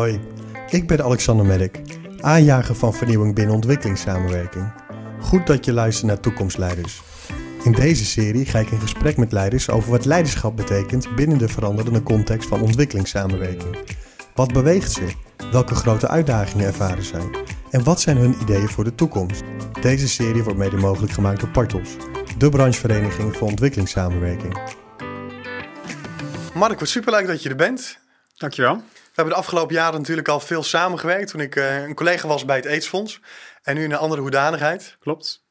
Hoi, ik ben Alexander Merk, aanjager van vernieuwing binnen ontwikkelingssamenwerking. Goed dat je luistert naar Toekomstleiders. In deze serie ga ik in gesprek met leiders over wat leiderschap betekent binnen de veranderende context van ontwikkelingssamenwerking. Wat beweegt ze? Welke grote uitdagingen ervaren zij? En wat zijn hun ideeën voor de toekomst? Deze serie wordt mede mogelijk gemaakt door Partos, de branchevereniging voor ontwikkelingssamenwerking. Mark, wat superleuk dat je er bent. Dankjewel. We hebben de afgelopen jaren natuurlijk al veel samengewerkt. Toen ik uh, een collega was bij het AIDS-fonds. En nu in een andere hoedanigheid. Klopt.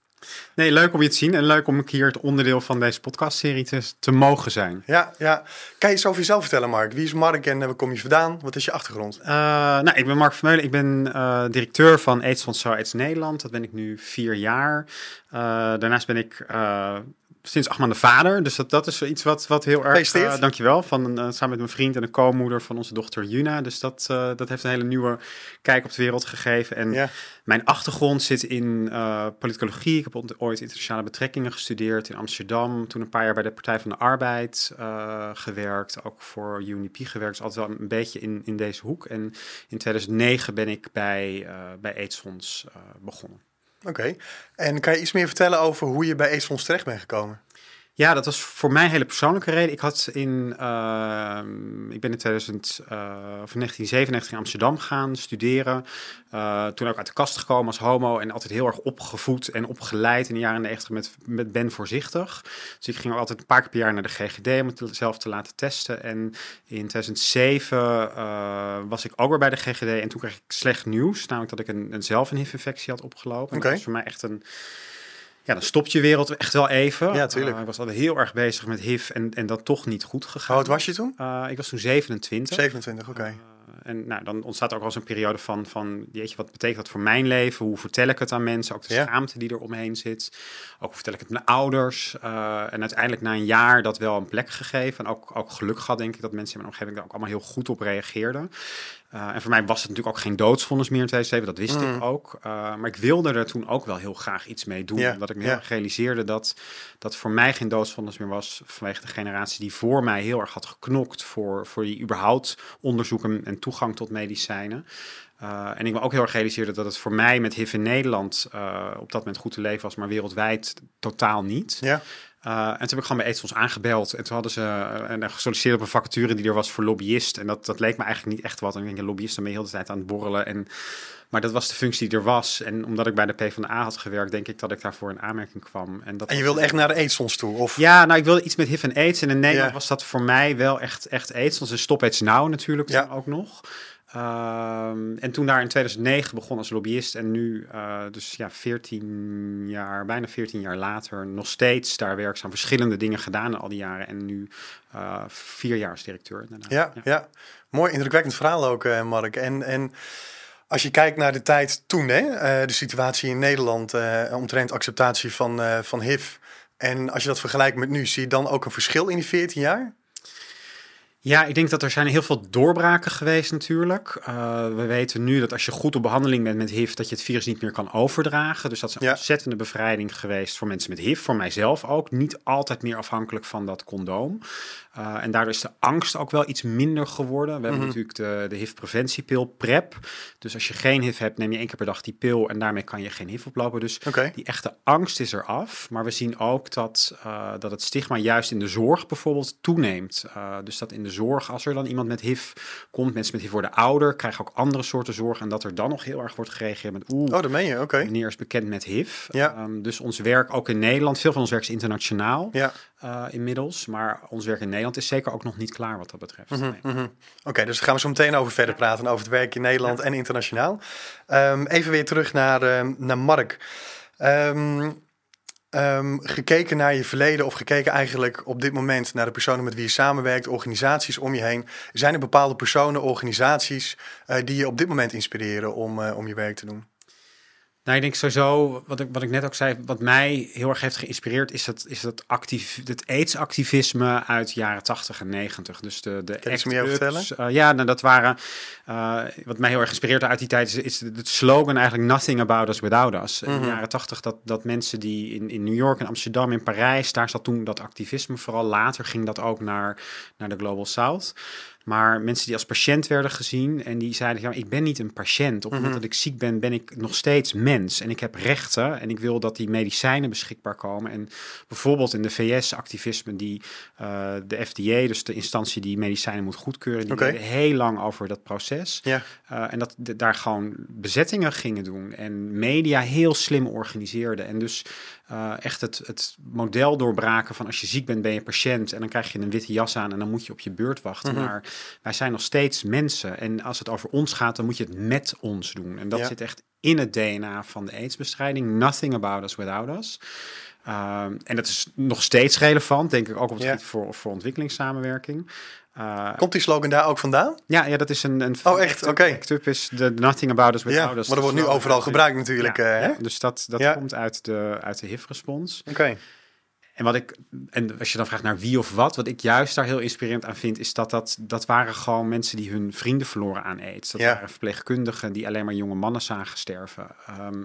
Nee, leuk om je te zien en leuk om hier het onderdeel van deze podcastserie te, te mogen zijn. Ja, ja. Kan je eens over jezelf vertellen, Mark? Wie is Mark en uh, waar kom je vandaan? Wat is je achtergrond? Uh, nou, ik ben Mark Vermeulen. Ik ben uh, directeur van AIDS-fonds Zo AIDS Nederland. Dat ben ik nu vier jaar. daarnaast ben ik sinds acht maanden vader. Dus dat, dat is iets wat, wat heel erg... Uh, dankjewel. Van, uh, samen met mijn vriend en de co-moeder van onze dochter Juna. Dus dat, uh, dat heeft een hele nieuwe kijk op de wereld gegeven. En ja. mijn achtergrond zit in politicologie. Ik heb ooit internationale betrekkingen gestudeerd in Amsterdam. Toen een paar jaar bij de Partij van de Arbeid gewerkt. Ook voor UNIP gewerkt. Dus altijd wel een beetje in, in deze hoek. En in 2009 ben ik bij, bij AIDS-fonds begonnen. Oké. En kan je iets meer vertellen over hoe je bij AIDS terecht bent gekomen? Ja, dat was voor mij een hele persoonlijke reden. Ik had in, uh, ik ben in 2000, uh, of 1997 in Amsterdam gaan studeren. Uh, toen ook uit de kast gekomen als homo en altijd heel erg opgevoed en opgeleid in de jaren 90 met, met Ben Voorzichtig. Dus ik ging altijd een paar keer per jaar naar de GGD om het zelf te laten testen. En in 2007 was ik ook weer bij de GGD en toen kreeg ik slecht nieuws. Namelijk dat ik een, een zelf een HIV-infectie had opgelopen. Okay. Dat was voor mij echt een ja, dan stopt je wereld echt wel even. Ja, tuurlijk. Uh, ik was altijd heel erg bezig met HIV en, en dat toch niet goed gegaan. Hoe oud was je toen? Uh, ik was toen 27. 27, oké. Okay. Uh, en nou, dan ontstaat ook wel eens een periode van, van jeetje, wat betekent dat voor mijn leven? Hoe vertel ik het aan mensen? Ook de ja. schaamte die er omheen zit. Ook hoe vertel ik het mijn ouders? En uiteindelijk na een jaar dat wel een plek gegeven. En ook, ook geluk gehad, denk ik, dat mensen in mijn omgeving daar ook allemaal heel goed op reageerden. Uh, en voor mij was het natuurlijk ook geen doodsvonnis meer in 2007, dat wist mm. ik ook. Uh, maar ik wilde er toen ook wel heel graag iets mee doen. Yeah. Omdat ik me realiseerde dat dat voor mij geen doodsvonnis meer was. Vanwege de generatie die voor mij heel erg had geknokt voor, voor die überhaupt onderzoeken en toegang tot medicijnen. Uh, en ik me ook heel erg realiseerde dat het voor mij met HIV in Nederland op dat moment goed te leven was, maar wereldwijd totaal niet. Ja. Uh, en toen heb ik gewoon bij AIDS aangebeld. En toen hadden ze en gesolliciteerd op een vacature die er was voor lobbyist. En dat, dat leek me eigenlijk niet echt wat. En ik denk, lobbyist, dan ben je heel de tijd aan het borrelen. En, maar dat was de functie die er was. En omdat ik bij de PvdA had gewerkt, denk ik dat ik daarvoor in aanmerking kwam. En, dat en je wilde echt naar de AIDS toe? Of? Ja, nou, ik wilde iets met HIV en AIDS. En in Nederland ja. was dat voor mij wel echt, echt AIDS. Want ze Stop AIDS Now natuurlijk ja. ook nog. Um, en toen daar in 2009 begon als lobbyist en nu, uh, dus ja, 14 jaar, bijna 14 jaar later, nog steeds daar werkzaam. Verschillende dingen gedaan al die jaren en nu uh, vier jaar als directeur. Ja, ja, ja. mooi indrukwekkend verhaal ook, uh, Mark. En, en als je kijkt naar de tijd toen, hè, de situatie in Nederland omtrent acceptatie van, van HIV. En als je dat vergelijkt met nu, zie je dan ook een verschil in die 14 jaar? Ja, ik denk dat er zijn heel veel doorbraken geweest natuurlijk. Uh, we weten nu dat als je goed op behandeling bent met HIV, dat je het virus niet meer kan overdragen. Dus dat is een ja. ontzettende bevrijding geweest voor mensen met HIV, voor mijzelf ook. Niet altijd meer afhankelijk van dat condoom. Uh, en daardoor is de angst ook wel iets minder geworden. We hebben mm -hmm. natuurlijk de, de HIV-preventiepil PrEP. Dus als je geen HIV hebt, neem je één keer per dag die pil en daarmee kan je geen HIV oplopen. Dus okay. die echte angst is eraf. Maar we zien ook dat, uh, dat het stigma juist in de zorg bijvoorbeeld toeneemt. Uh, dus dat in de zorg, als er dan iemand met HIV komt, mensen met HIV worden ouder, krijgen ook andere soorten zorg. En dat er dan nog heel erg wordt gereageerd met oeh, oh, dat meen je, oké. Okay. Meneer is bekend met HIV. Ja. Um, dus ons werk ook in Nederland, veel van ons werk is internationaal ja. Uh, inmiddels. Maar ons werk in Nederland is zeker ook nog niet klaar wat dat betreft. Mm -hmm, nee. mm -hmm. Oké, okay, dus daar gaan we zo meteen over verder praten, over het werk in Nederland ja. en internationaal. Um, even weer terug naar, uh, naar Mark. Um, Um, gekeken naar je verleden of gekeken eigenlijk op dit moment naar de personen met wie je samenwerkt, organisaties om je heen. Zijn er bepaalde personen, organisaties uh, die je op dit moment inspireren om, uh, om je werk te doen? Nou, ik denk sowieso, wat ik, wat ik net ook zei, wat mij heel erg heeft geïnspireerd, is dat, is dat actief, het AIDS-activisme uit jaren 80 en 90. Dus de, de Kan je vertellen? Uh, ja, nou, dat waren, uh, wat mij heel erg geïnspireerd uit die tijd, is, is het slogan eigenlijk Nothing About Us Without Us. Mm -hmm. In de Mhm. jaren 80, dat, dat mensen die in, in New York en Amsterdam, in Parijs, daar zat toen dat activisme vooral. Later ging dat ook naar, naar de Global South. Maar mensen die als patiënt werden gezien en die zeiden, ja, ik ben niet een patiënt. Op het moment Mhm. dat ik ziek ben, ben ik nog steeds mens. En ik heb rechten en ik wil dat die medicijnen beschikbaar komen. En bijvoorbeeld in de VS activisme die eh, de FDA, dus de instantie die medicijnen moet goedkeuren, die deden heel lang over dat proces. Ja. Eh, en dat de- daar gewoon bezettingen gingen doen. En media heel slim organiseerden. En dus eh, echt het, het model doorbraken van als je ziek bent, ben je patiënt. En dan krijg je een witte jas aan en dan moet je op je beurt wachten. Mhm. Maar wij zijn nog steeds mensen. En als het over ons gaat, dan moet je het met ons doen. En dat Ja. zit echt in het DNA van de aidsbestrijding. Nothing about us without us. Ehm, en dat is nog steeds relevant, denk ik, ook op het Ja. gebied voor, voor ontwikkelingssamenwerking. Eh, Komt die slogan daar ook vandaan? ja, ja, dat is een... een Oh, echt? Oké. ACT UP is de Nothing About Us Ja, Without maar Us. dat wordt nu overal gebruikt natuurlijk. Ja, eh, hè? ja, dus dat, dat Ja. komt uit de, uit de HIV-respons. Oké. En wat ik, en als je dan vraagt naar wie of wat, wat ik juist daar heel inspirerend aan vind, is dat dat, dat waren gewoon mensen die hun vrienden verloren aan aids. Dat Ja. waren verpleegkundigen die alleen maar jonge mannen zagen sterven. Ehm,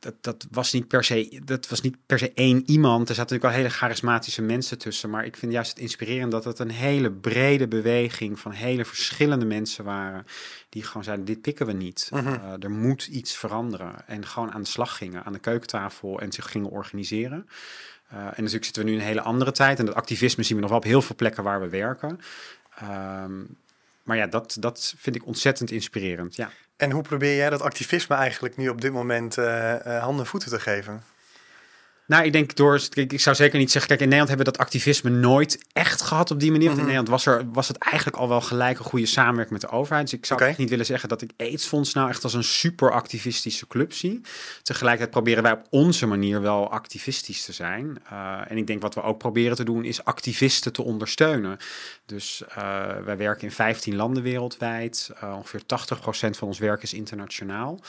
dat, dat, was niet per se, dat was niet per se één iemand. Er zaten natuurlijk wel hele charismatische mensen tussen. Maar ik vind juist het inspirerend dat het een hele brede beweging van hele verschillende mensen waren. Die gewoon zeiden, dit pikken we niet. Mhm. Eh, er moet iets veranderen. En gewoon aan de slag gingen, aan de keukentafel en zich gingen organiseren. Eh, en natuurlijk zitten we nu in een hele andere tijd. En dat activisme zien we nog wel op heel veel plekken waar we werken. Ehm, maar ja, dat, dat vind ik ontzettend inspirerend. Ja. En hoe probeer jij dat activisme eigenlijk nu op dit moment eh, eh, handen en voeten te geven? Nou, ik denk door. Ik zou zeker niet zeggen. Kijk, in Nederland hebben we dat activisme nooit echt gehad op die manier. Want in Mhm. Nederland was, er, was het eigenlijk al wel gelijk een goede samenwerking met de overheid. Dus ik zou echt niet willen zeggen dat ik AIDS-fonds nou echt als een super activistische club zie. Tegelijkertijd proberen wij op onze manier wel activistisch te zijn. Eh, en ik denk wat we ook proberen te doen is activisten te ondersteunen. Dus eh, wij werken in 15 landen wereldwijd. Eh, ongeveer 80% van ons werk is internationaal.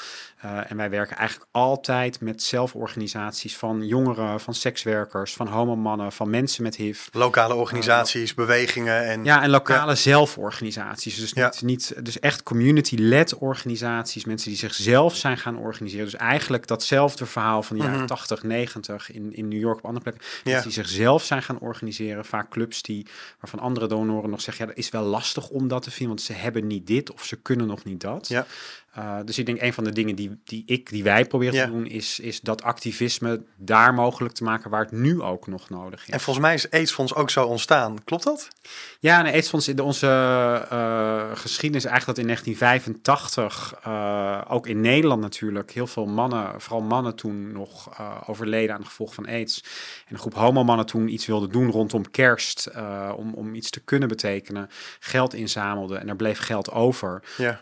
En wij werken eigenlijk altijd met zelforganisaties van jongeren, van sekswerkers, van homomannen, van mensen met HIV. Lokale organisaties, bewegingen en... Ja, en lokale zelforganisaties. Dus, Ja. niet, niet, dus echt community-led organisaties. Mensen die zichzelf zijn gaan organiseren. Dus eigenlijk datzelfde verhaal van de jaren Mhm. 80, 90 in, in New York op andere plekken. Ja. Mensen die zichzelf zijn gaan organiseren. Vaak clubs die, waarvan andere donoren nog zeggen... ja, dat is wel lastig om dat te vinden, want ze hebben niet dit of ze kunnen nog niet dat. Ja. Uh, dus ik denk een van de dingen die, die ik, die wij proberen Ja. te doen, is, is dat activisme daar mogelijk te maken waar het nu ook nog nodig is. En volgens mij is AIDS-fonds ook zo ontstaan. Klopt dat? Ja, en AIDS-fonds in de- onze eh, geschiedenis is eigenlijk dat in 1985, eh, ook in Nederland natuurlijk, heel veel mannen, vooral mannen toen nog eh, overleden aan de gevolgen van AIDS. En een groep homomannen toen iets wilde doen rondom kerst, eh, om, om iets te kunnen betekenen, geld inzamelde en er bleef geld over. Ja.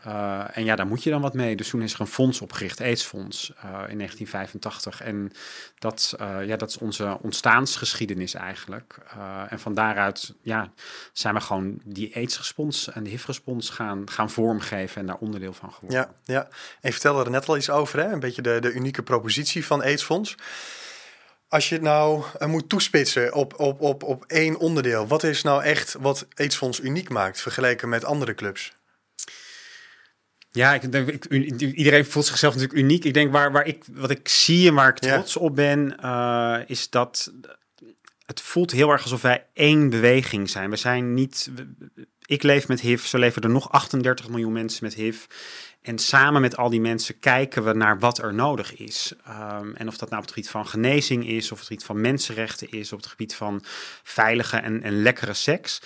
En ja, daar moet je dan wat mee. Dus toen is er een fonds opgericht, AIDS-fonds, uh, in 1985. En dat, uh, ja, dat is onze ontstaansgeschiedenis eigenlijk. Uh, en van daaruit ja, zijn we gewoon die AIDS-respons en de HIV-respons gaan, gaan vormgeven en daar onderdeel van geworden. Ja, ja. En je vertelde er net al iets over, hè? een beetje de, de unieke propositie van AIDS-fonds. Als je het nou moet toespitsen op, op, op, op één onderdeel, wat is nou echt wat AIDS-fonds uniek maakt vergeleken met andere clubs? Ja, ik denk, ik, iedereen voelt zichzelf natuurlijk uniek. Ik denk waar, waar ik, wat ik zie en waar ik trots ja. op ben, uh, is dat het voelt heel erg alsof wij één beweging zijn. We zijn niet. Ik leef met HIV, zo leven er nog 38 miljoen mensen met HIV. En samen met al die mensen kijken we naar wat er nodig is. Um, en of dat nou op het gebied van genezing is, of het gebied van mensenrechten is, op het gebied van veilige en, en lekkere seks.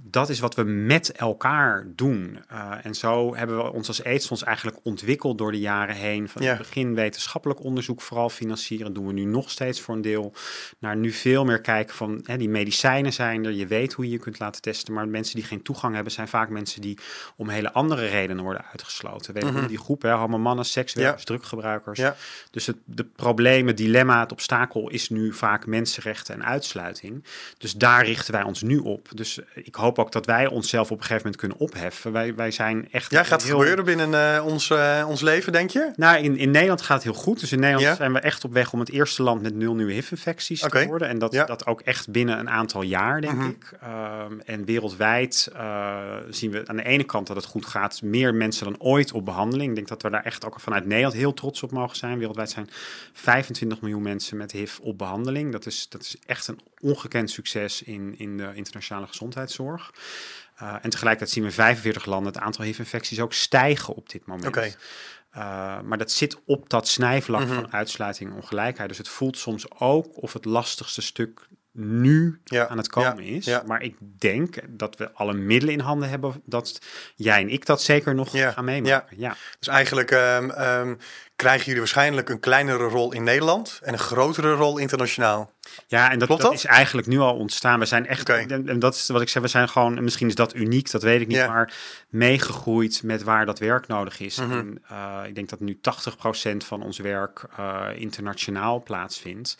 Dat is wat we met elkaar doen. Uh, en zo hebben we ons als AIDS-fonds eigenlijk ontwikkeld door de jaren heen. Van ja. het begin wetenschappelijk onderzoek vooral financieren. doen we nu nog steeds voor een deel. Naar nu veel meer kijken van, hè, die medicijnen zijn er. Je weet hoe je je kunt laten testen. Maar mensen die geen toegang hebben, zijn vaak mensen die om hele andere redenen worden uitgesloten. Mm -hmm. die groep, hè, homo mannen, sekswerkers, ja. druggebruikers. Ja. Dus het de problemen, dilemma, het obstakel is nu vaak mensenrechten en uitsluiting. Dus daar richten wij ons nu op. Dus ik hoop ook dat wij onszelf op een gegeven moment kunnen opheffen. Wij, wij zijn echt. Ja, gaat het heel... gebeuren binnen uh, ons, uh, ons leven, denk je? Nou, in, in Nederland gaat het heel goed. Dus in Nederland ja? zijn we echt op weg om het eerste land met nul nieuwe HIV-infecties okay. te worden. En dat, ja. dat ook echt binnen een aantal jaar, denk mm -hmm. ik. Um, en wereldwijd uh, zien we aan de ene kant dat het goed gaat. Meer mensen dan ooit op behandeling. Ik denk dat we daar echt ook vanuit Nederland heel trots op mogen zijn. Wereldwijd zijn 25 miljoen mensen met HIV op behandeling. Dat is, dat is echt een ongekend succes in, in de internationale gezondheidszorg. Uh, en tegelijkertijd zien we in 45 landen het aantal HIV-infecties ook stijgen op dit moment. Okay. Uh, maar dat zit op dat snijvlak Mhm. van uitsluiting en ongelijkheid. Dus het voelt soms ook of het lastigste stuk nu Ja, aan het komen ja, is. ja. Maar ik denk dat we alle middelen in handen hebben dat jij en ik dat zeker nog gaan meemaken. Ja. Dus eigenlijk ehm, ehm, krijgen jullie waarschijnlijk een kleinere rol in Nederland en een grotere rol internationaal. Ja, en dat, Klopt dat dat? is eigenlijk nu al ontstaan. We zijn echt, en, en dat is wat ik zeg, we zijn gewoon, en misschien is dat uniek, dat weet ik niet, maar meegegroeid met waar dat werk nodig is. Mhm. En, eh, ik denk dat nu 80% van ons werk eh, internationaal plaatsvindt.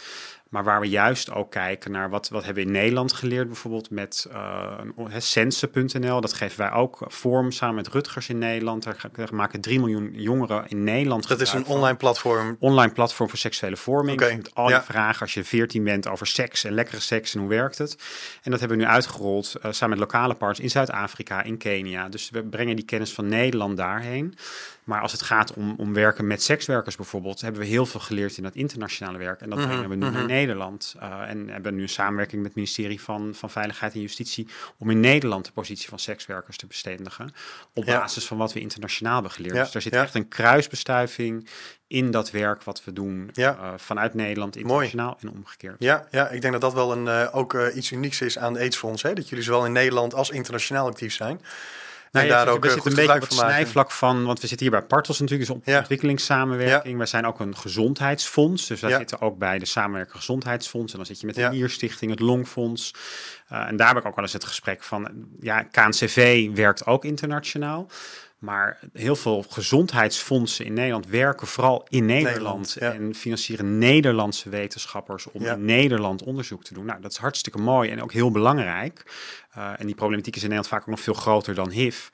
Maar waar we juist ook kijken naar wat, wat hebben we in Nederland geleerd, bijvoorbeeld met eh een- Sense.nl. Dat geven wij ook vorm samen met Rutgers in Nederland. Daar, maken 3 miljoen jongeren in Nederland Dat is een online platform. online platform voor seksuele vorming. Oké, Met al ja. je vragen als je 14 bent over seks en lekkere seks en hoe werkt het. En dat hebben we nu uitgerold eh, samen met lokale partners in Zuid-Afrika, in Kenia. Dus we brengen die kennis van Nederland daarheen. Maar als het gaat om, om werken met sekswerkers bijvoorbeeld, hebben we heel veel geleerd in dat internationale werk. En dat Mhm, brengen we nu mhm. naar Nederland. Eh, en hebben nu een samenwerking met het ministerie van, van Veiligheid en Justitie om in Nederland de positie van sekswerkers te bestendigen. Op Ja. basis van wat we internationaal hebben geleerd. Ja, Dus er zit ja. echt een kruisbestuiving in dat werk wat we doen Ja. eh, vanuit Nederland internationaal en omgekeerd. Ja, ja, ik denk dat dat wel een, eh, ook iets unieks is aan de AIDS-fonds. Hè? Dat jullie zowel in Nederland als internationaal actief zijn. Nou en daar we ook eh, zitten een beetje op het snijvlak van, want we zitten hier bij Partos natuurlijk, dus op Ja. ontwikkelingssamenwerking. Wij zijn ook een gezondheidsfonds, dus Ja. zitten ook bij de Samenwerking Gezondheidsfonds. En dan zit je met de. Nierstichting, het Longfonds. Eh, en daar heb ik ook wel eens het gesprek van, ja, KNCV werkt ook internationaal. Maar heel veel gezondheidsfondsen in Nederland werken vooral in Nederland. Nederland, ja. En financieren Nederlandse wetenschappers om Ja. in Nederland onderzoek te doen. Nou, dat is hartstikke mooi en ook heel belangrijk. Uh, en die problematiek is in Nederland vaak ook nog veel groter dan HIV.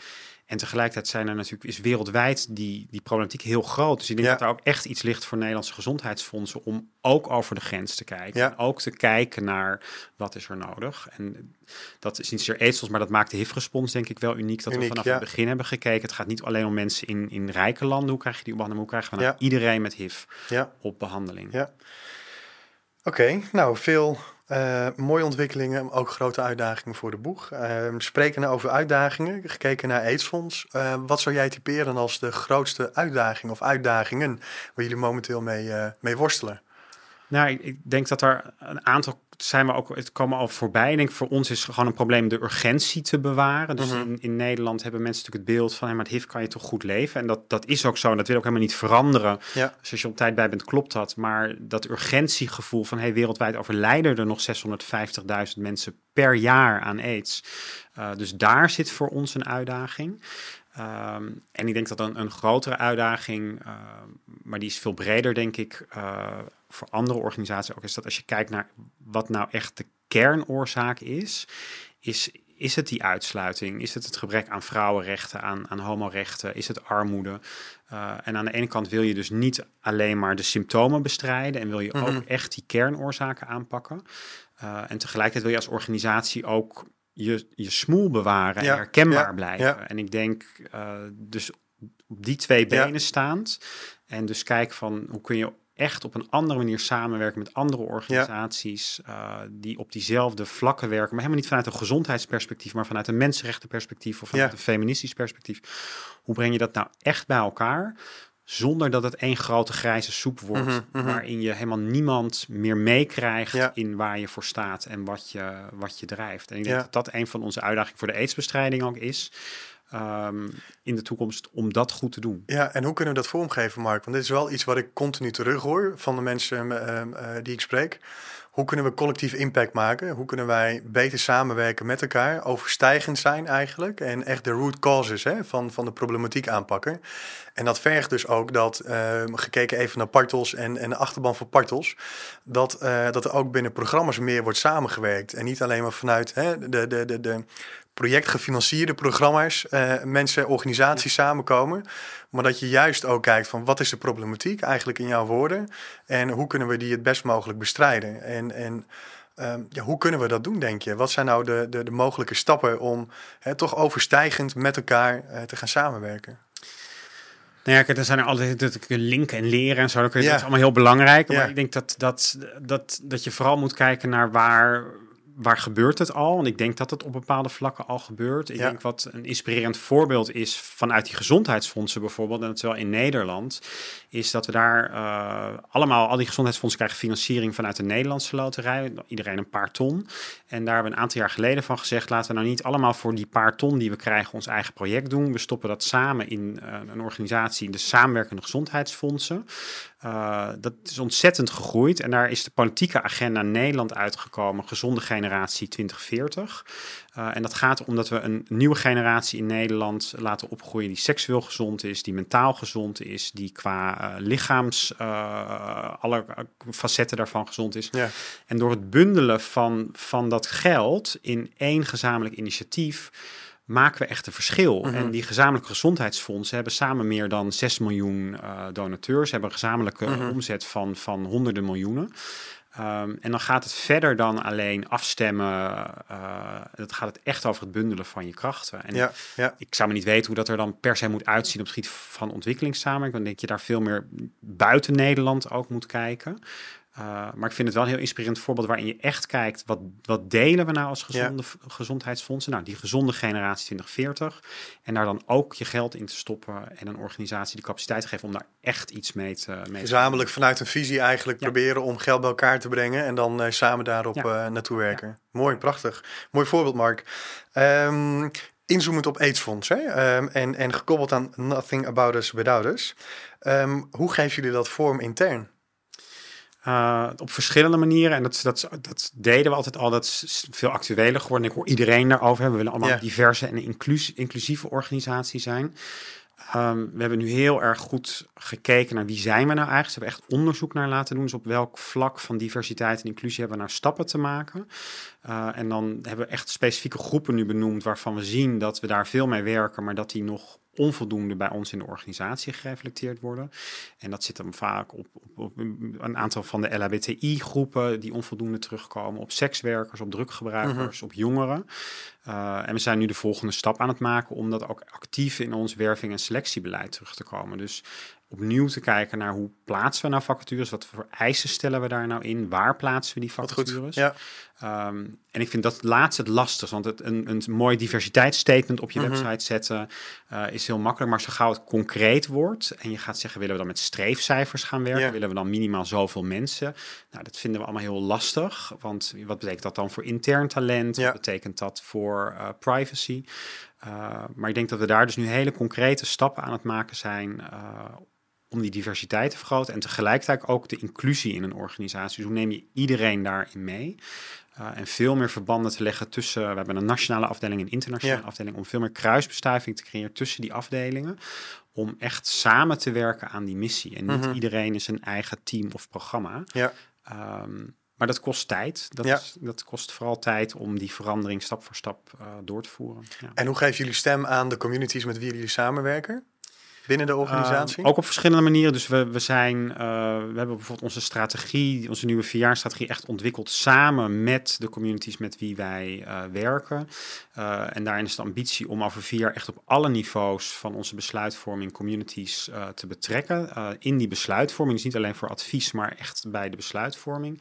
En tegelijkertijd zijn er natuurlijk, is wereldwijd die, die problematiek heel groot. Dus ik denk Ja. dat er ook echt iets ligt voor Nederlandse gezondheidsfondsen om ook over de grens te kijken. Ja. En ook te kijken naar wat is er nodig. En dat is niet zozeer maar dat maakt de HIV-respons denk ik wel uniek. Dat Uniek, we vanaf ja. het begin hebben gekeken. Het gaat niet alleen om mensen in, in rijke landen. Hoe krijg je die op behandeling? Hoe krijgen we nou iedereen met HIV op behandeling? Ja. Oké, nou veel eh, mooie ontwikkelingen, ook grote uitdagingen voor de boeg. Uh, spreken over uitdagingen, gekeken naar AIDS-fonds. Uh, wat zou jij typeren als de grootste uitdaging of uitdagingen waar jullie momenteel mee, uh, mee worstelen? Nou, ik, ik, denk dat er een aantal zijn we ook, het komen al voorbij. Ik denk voor ons is gewoon een probleem de urgentie te bewaren. Dus Mhm. in, in Nederland hebben mensen natuurlijk het beeld van, hé, maar het HIV kan je toch goed leven. En dat, dat is ook zo. En dat wil ook helemaal niet veranderen. Ja. Dus als je op tijd bij bent, klopt dat. Maar dat urgentiegevoel van, hé, wereldwijd overlijden er nog 650.000 mensen per jaar aan AIDS. Uh, dus daar zit voor ons een uitdaging. Um, en ik denk dat een, een grotere uitdaging, uh, maar die is veel breder, denk ik, uh, voor andere organisaties ook, is dat als je kijkt naar wat nou echt de kernoorzaak is, is, is het die uitsluiting? Is het het gebrek aan vrouwenrechten, aan, aan homorechten? Is het armoede? Uh, en aan de ene kant wil je dus niet alleen maar de symptomen bestrijden en wil je Mhm. mm -hmm. ook echt die kernoorzaken aanpakken. Uh, en tegelijkertijd wil je als organisatie ook je, je smoel bewaren en herkenbaar blijven. En ik denk uh, dus op die twee benen staand en dus kijk van hoe kun je echt op een andere manier samenwerken met andere organisaties uh, die op diezelfde vlakken werken, maar helemaal niet vanuit een gezondheidsperspectief, maar vanuit een mensenrechtenperspectief of vanuit Ja. een feministisch perspectief. Hoe breng je dat nou echt bij elkaar? Zonder dat het één grote grijze soep wordt, Mhm, mhm. waarin je helemaal niemand meer meekrijgt Ja. in waar je voor staat en wat je, wat je drijft. En ik denk Ja. dat dat een van onze uitdagingen voor de aidsbestrijding ook is. um, in de toekomst om dat goed te doen. Ja, en hoe kunnen we dat vormgeven, Mark? Want dit is wel iets wat ik continu terug hoor van de mensen uh, uh, die ik spreek. Hoe kunnen we collectief impact maken? Hoe kunnen wij beter samenwerken met elkaar? Overstijgend zijn eigenlijk. En echt de root causes hè, van, van de problematiek aanpakken. En dat vergt dus ook dat, uh, gekeken even naar Partos en, en de achterban van Partos, dat, uh, dat er ook binnen programma's meer wordt samengewerkt. En niet alleen maar vanuit hè, de, de, de, de projectgefinancierde programma's, uh, mensen, organisaties samenkomen. Maar dat je juist ook kijkt van wat is de problematiek eigenlijk in jouw woorden. En hoe kunnen we die het best mogelijk bestrijden. En, en um, ja, hoe kunnen we dat doen, denk je? Wat zijn nou de, de, de mogelijke stappen om hè, toch overstijgend met elkaar uh, te gaan samenwerken? Nou ja, kijk, er zijn er altijd dat linken en leren en zo. Dat is allemaal heel belangrijk. Ja. Maar ik denk dat, dat, dat, dat je vooral moet kijken naar waar waar gebeurt het al? En ik denk dat het op bepaalde vlakken al gebeurt. Ik denk wat een inspirerend voorbeeld is vanuit die gezondheidsfondsen bijvoorbeeld, en dat is wel in Nederland, is dat we daar uh, allemaal, al die gezondheidsfondsen krijgen financiering vanuit de Nederlandse loterij, iedereen een paar ton. En daar hebben we een aantal jaar geleden van gezegd, laten we nou niet allemaal voor die paar ton die we krijgen ons eigen project doen. We stoppen dat samen in uh, een organisatie, de samenwerkende gezondheidsfondsen. Uh, dat is ontzettend gegroeid en daar is de politieke agenda Nederland uitgekomen, gezonde generatie 2040. Uh, en dat gaat omdat we een nieuwe generatie in Nederland laten opgroeien die seksueel gezond is, die mentaal gezond is, die qua uh, lichaams, alle facetten daarvan gezond is. Ja. En door het bundelen van, van dat geld in één gezamenlijk initiatief maken we echt een verschil. Mhm. En die gezamenlijke gezondheidsfondsen hebben samen meer dan 6 miljoen uh, donateurs, hebben een gezamenlijke mhm. omzet van, van honderden miljoenen. Um, en dan gaat het verder dan alleen afstemmen. Uh, het gaat het echt over het bundelen van je krachten. En ja, ja. ik zou me niet weten hoe dat er dan per se moet uitzien op het gebied van ontwikkelingssamenwerking. Dan denk je daar veel meer buiten Nederland ook moet kijken. Uh, maar ik vind het wel een heel inspirerend voorbeeld waarin je echt kijkt, wat, wat delen we nou als gezonde gezondheidsfondsen? Nou, die gezonde generatie 2040. En daar dan ook je geld in te stoppen en een organisatie die capaciteit geeft om daar echt iets mee te mee Gezamenlijk vanuit een visie eigenlijk proberen om geld bij elkaar te brengen en dan uh, samen daarop uh, naartoe werken. Mooi, prachtig. Mooi voorbeeld, Mark. Um, inzoomend op AIDS-fonds hè? Um, en, en gekoppeld aan Nothing About Us Without Us. Um, hoe geven jullie dat vorm intern? Uh, op verschillende manieren. En dat, dat, dat deden we altijd al. Dat is veel actueler geworden. Ik hoor iedereen daarover hebben. We willen allemaal diverse en inclus, inclusieve organisatie zijn. Um, we hebben nu heel erg goed gekeken naar wie zijn we nou eigenlijk. Ze hebben echt onderzoek naar laten doen. Dus op welk vlak van diversiteit en inclusie hebben we nou stappen te maken. Uh, en dan hebben we echt specifieke groepen nu benoemd waarvan we zien dat we daar veel mee werken, maar dat die nog onvoldoende bij ons in de organisatie gereflecteerd worden. En dat zit dan vaak op, op, op een aantal van de LHBTI-groepen die onvoldoende terugkomen, op sekswerkers, op druggebruikers, mhm. op jongeren. Uh, en we zijn nu de volgende stap aan het maken om dat ook actief in ons werving- en selectiebeleid terug te komen. Dus opnieuw te kijken naar hoe plaatsen we nou vacatures, wat voor eisen stellen we daar nou in, waar plaatsen we die vacatures. Ja. Um, en ik vind dat laatste het lastig, want het, een, een mooi diversiteitsstatement op je mhm. website zetten uh, is heel makkelijk, maar zo gauw het concreet wordt en je gaat zeggen, willen we dan met streefcijfers gaan werken, willen we dan minimaal zoveel mensen? Nou, dat vinden we allemaal heel lastig, want wat betekent dat dan voor intern talent? Wat betekent dat voor uh, privacy? Uh, maar ik denk dat we daar dus nu hele concrete stappen aan het maken zijn om die diversiteit te vergroten en tegelijkertijd ook de inclusie in een organisatie. Dus hoe neem je iedereen daarin mee? Uh, en veel meer verbanden te leggen tussen. We hebben een nationale afdeling en een internationale afdeling. Om veel meer kruisbestuiving te creëren tussen die afdelingen. Om echt samen te werken aan die missie. En niet mhm. iedereen is een eigen team of programma. Ja. Um, maar dat kost tijd. Dat, ja. is, dat kost vooral tijd om die verandering stap voor stap uh, door te voeren. Ja. En hoe geven jullie stem aan de communities met wie jullie samenwerken? Binnen de organisatie? Uh, ook op verschillende manieren. Dus we, we zijn, uh, we hebben bijvoorbeeld onze strategie, onze nieuwe vierjaarstrategie echt ontwikkeld samen met de communities met wie wij uh, werken. en daarin is de ambitie om over vier jaar echt op alle niveaus van onze besluitvorming communities te betrekken. in die besluitvorming, dus niet alleen voor advies, maar echt bij de besluitvorming.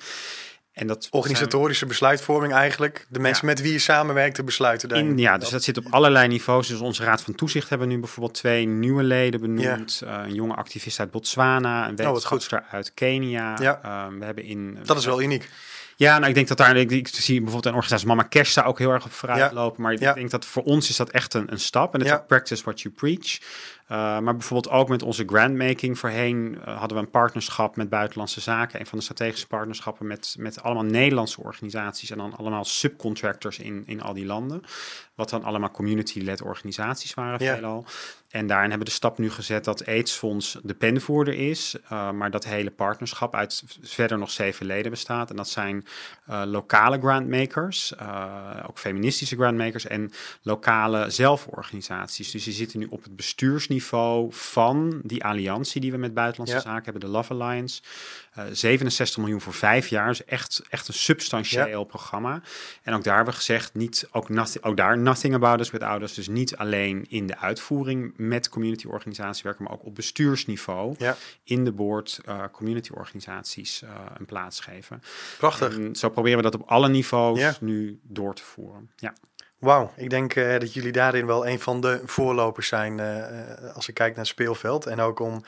En dat Organisatorische besluitvorming eigenlijk. De mensen met wie je samenwerkt te besluiten. In, ja, dus dat zit op allerlei niveaus. Dus onze Raad van Toezicht hebben nu bijvoorbeeld twee nieuwe leden benoemd. Ja. Uh, een jonge activist uit Botswana, een oh, wetenschapper uit Kenia. Ja. Uh, we hebben in, dat is wel uniek. Ja, nou ik denk dat daar, ik, ik zie bijvoorbeeld een organisatie Mama daar ook heel erg op vooruit lopen. Maar ik denk dat voor ons is dat echt een, een stap. En het is practice what you preach. Uh, maar bijvoorbeeld ook met onze grantmaking. Voorheen uh, hadden we een partnerschap met Buitenlandse Zaken. Een van de strategische partnerschappen met, met allemaal Nederlandse organisaties. En dan allemaal subcontractors in, in al die landen. Wat dan allemaal community-led organisaties waren veelal. En daarin hebben we de stap nu gezet dat AIDS-fonds de penvoerder is. Uh, maar dat hele partnerschap uit verder nog zeven leden bestaat. En dat zijn lokale grantmakers, ook feministische grantmakers en lokale zelforganisaties. Dus die zitten nu op het bestuursniveau van die alliantie die we met buitenlandse zaken hebben, de Love Alliance. 67 miljoen voor vijf jaar, is echt, echt een substantieel programma. En ook daar hebben we gezegd, niet, ook, nothing, ook daar nothing about us with ouders. Dus niet alleen in de uitvoering met community organisaties werken, maar ook op bestuursniveau Ja. in de board uh, community organisaties een plaats geven. Prachtig. Zo proberen we dat op alle niveaus nu door te voeren. Ja. Wauw, ik denk uh, dat jullie daarin wel een van de voorlopers zijn uh, als ik kijk naar het speelveld. En ook om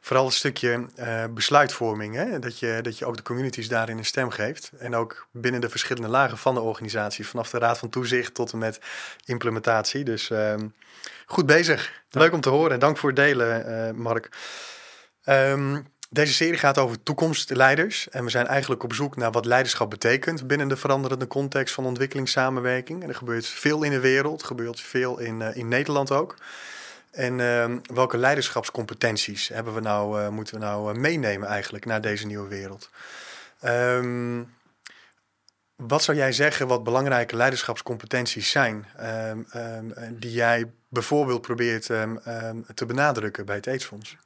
vooral een stukje uh, besluitvorming, hè? Dat, je, dat je ook de communities daarin een stem geeft. En ook binnen de verschillende lagen van de organisatie, vanaf de raad van toezicht tot en met implementatie. Dus ehm, goed bezig. Leuk om te horen en dank voor het delen, eh, Mark. Um, deze serie gaat over toekomstleiders. En we zijn eigenlijk op zoek naar wat leiderschap betekent binnen de veranderende context van ontwikkelingssamenwerking. En er gebeurt veel in de wereld, er gebeurt veel in, uh, in Nederland ook. En uh, welke leiderschapscompetenties hebben we nou, uh, moeten we nou meenemen eigenlijk naar deze nieuwe wereld? Um, wat zou jij zeggen wat belangrijke leiderschapscompetenties zijn um, die jij bijvoorbeeld probeert te benadrukken bij het AIDS-fonds?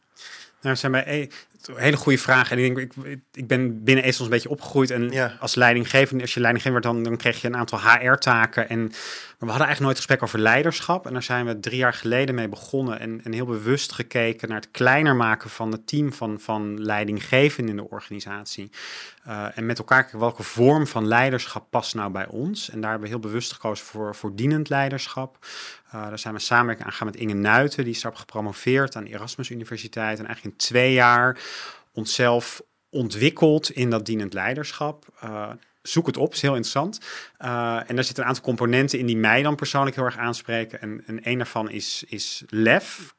Nou, zijn bij e hele goede vraag. En ik denk, ik, ik ben binnen ESOS een beetje opgegroeid. En ja. als leidinggevende, als je leidinggever werd, dan, dan kreeg je een aantal HR-taken. En maar we hadden eigenlijk nooit gesprek over leiderschap. En daar zijn we drie jaar geleden mee begonnen. En, en heel bewust gekeken naar het kleiner maken van het team van, van leidinggevenden in de organisatie. Uh, en met elkaar kijken welke vorm van leiderschap past nou bij ons. En daar hebben we heel bewust gekozen voor, voor dienend leiderschap. Uh, daar zijn we samenwerking aangegaan met Inge Nuiten. Die is daarop gepromoveerd aan de Erasmus Universiteit. En eigenlijk in twee jaar onszelf ontwikkeld in dat dienend leiderschap. Uh, zoek het op, is heel interessant. Uh, en daar zitten een aantal componenten in die mij dan persoonlijk heel erg aanspreken. En, en een daarvan is, is lef,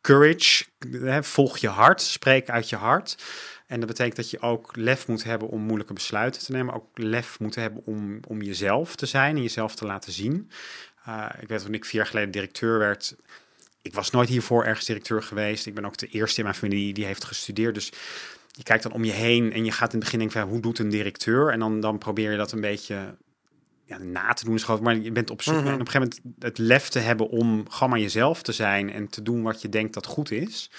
courage, hè, volg je hart, spreek uit je hart. En dat betekent dat je ook lef moet hebben om moeilijke besluiten te nemen. Ook lef moet hebben om, om jezelf te zijn en jezelf te laten zien. Uh, ik weet toen ik vier jaar geleden directeur werd. Ik was nooit hiervoor ergens directeur geweest. Ik ben ook de eerste in mijn familie die, heeft gestudeerd. Dus je kijkt dan om je heen en je gaat in het begin denken van hoe doet een directeur? En dan, dan probeer je dat een beetje ja, na te doen. Is maar je bent op zoek mm -hmm. en op een gegeven moment het lef te hebben om gewoon maar jezelf te zijn en te doen wat je denkt dat goed is.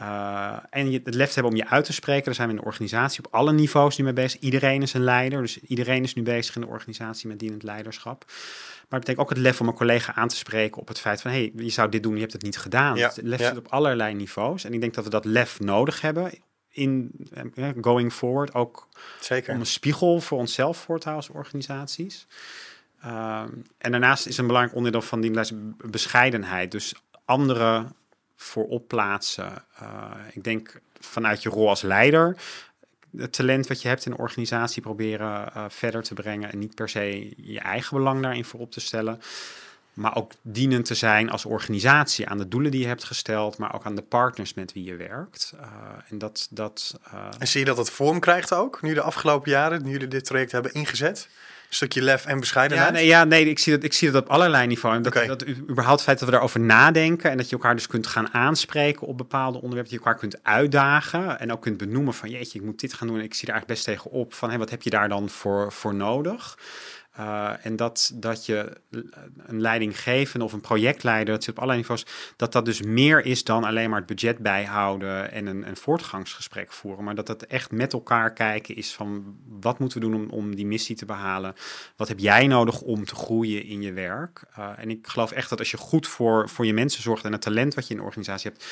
Uh, en je, het lef te hebben om je uit te spreken. Daar zijn we in de organisatie op alle niveaus nu mee bezig. Iedereen is een leider, dus iedereen is nu bezig in de organisatie met dienend leiderschap. Maar het betekent ook het lef om een collega aan te spreken op het feit van... hé, hey, je zou dit doen, je hebt het niet gedaan. Ja, het lef ja. zit op allerlei niveaus. En ik denk dat we dat lef nodig hebben in uh, going forward. Ook Zeker. om een spiegel voor onszelf voor te houden als organisaties. Uh, en daarnaast is een belangrijk onderdeel van die bescheidenheid. Dus anderen voorop plaatsen. Uh, ik denk vanuit je rol als leider... het talent wat je hebt in een organisatie proberen uh, verder te brengen... en niet per se je eigen belang daarin voorop te stellen... Maar ook dienend te zijn als organisatie aan de doelen die je hebt gesteld, maar ook aan de partners met wie je werkt. Uh, en, dat, dat, uh... en zie je dat het vorm krijgt ook, nu de afgelopen jaren, nu jullie dit traject hebben ingezet? Stukje lef en bescheidenheid? Ja, nee, ja, nee ik, zie dat, ik zie dat op allerlei niveaus. Dat, okay. dat überhaupt het feit dat we daarover nadenken en dat je elkaar dus kunt gaan aanspreken op bepaalde onderwerpen, dat je elkaar kunt uitdagen en ook kunt benoemen van jeetje, ik moet dit gaan doen en ik zie er eigenlijk best tegen op van hey, wat heb je daar dan voor, voor nodig? Uh, en dat, dat je een leidinggevende of een projectleider, dat zit op allerlei niveaus, dat dat dus meer is dan alleen maar het budget bijhouden en een, een voortgangsgesprek voeren. Maar dat dat echt met elkaar kijken is van wat moeten we doen om, om die missie te behalen? Wat heb jij nodig om te groeien in je werk? Uh, en ik geloof echt dat als je goed voor, voor je mensen zorgt en het talent wat je in de organisatie hebt,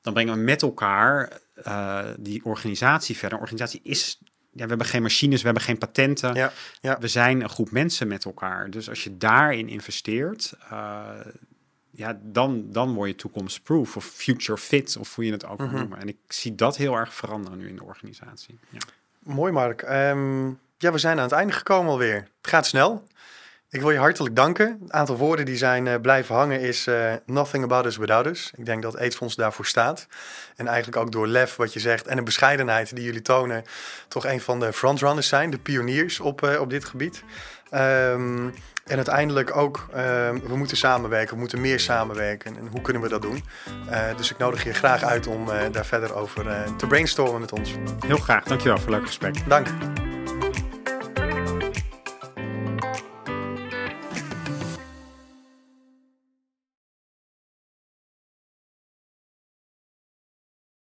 dan brengen we met elkaar uh, die organisatie verder. Een organisatie is ja, we hebben geen machines, we hebben geen patenten. Ja, ja. We zijn een groep mensen met elkaar. Dus als je daarin investeert, uh, ja, dan, dan word je toekomstproof of future fit, of hoe je het ook mm -hmm. noemen. En ik zie dat heel erg veranderen nu in de organisatie. Ja. Mooi, Mark. Um, ja, we zijn aan het einde gekomen alweer. Het gaat snel. Ik wil je hartelijk danken. Een aantal woorden die zijn uh, blijven hangen is uh, nothing about us without us. Ik denk dat AIDS daarvoor staat. En eigenlijk ook door lef wat je zegt en de bescheidenheid die jullie tonen... toch een van de frontrunners zijn, de pioniers op, uh, op dit gebied. Um, en uiteindelijk ook, we moeten samenwerken, we moeten meer samenwerken. En hoe kunnen we dat doen? dus ik nodig je graag uit om daar verder over te brainstormen met ons. Heel graag, dankjewel voor een leuk gesprek. Dank.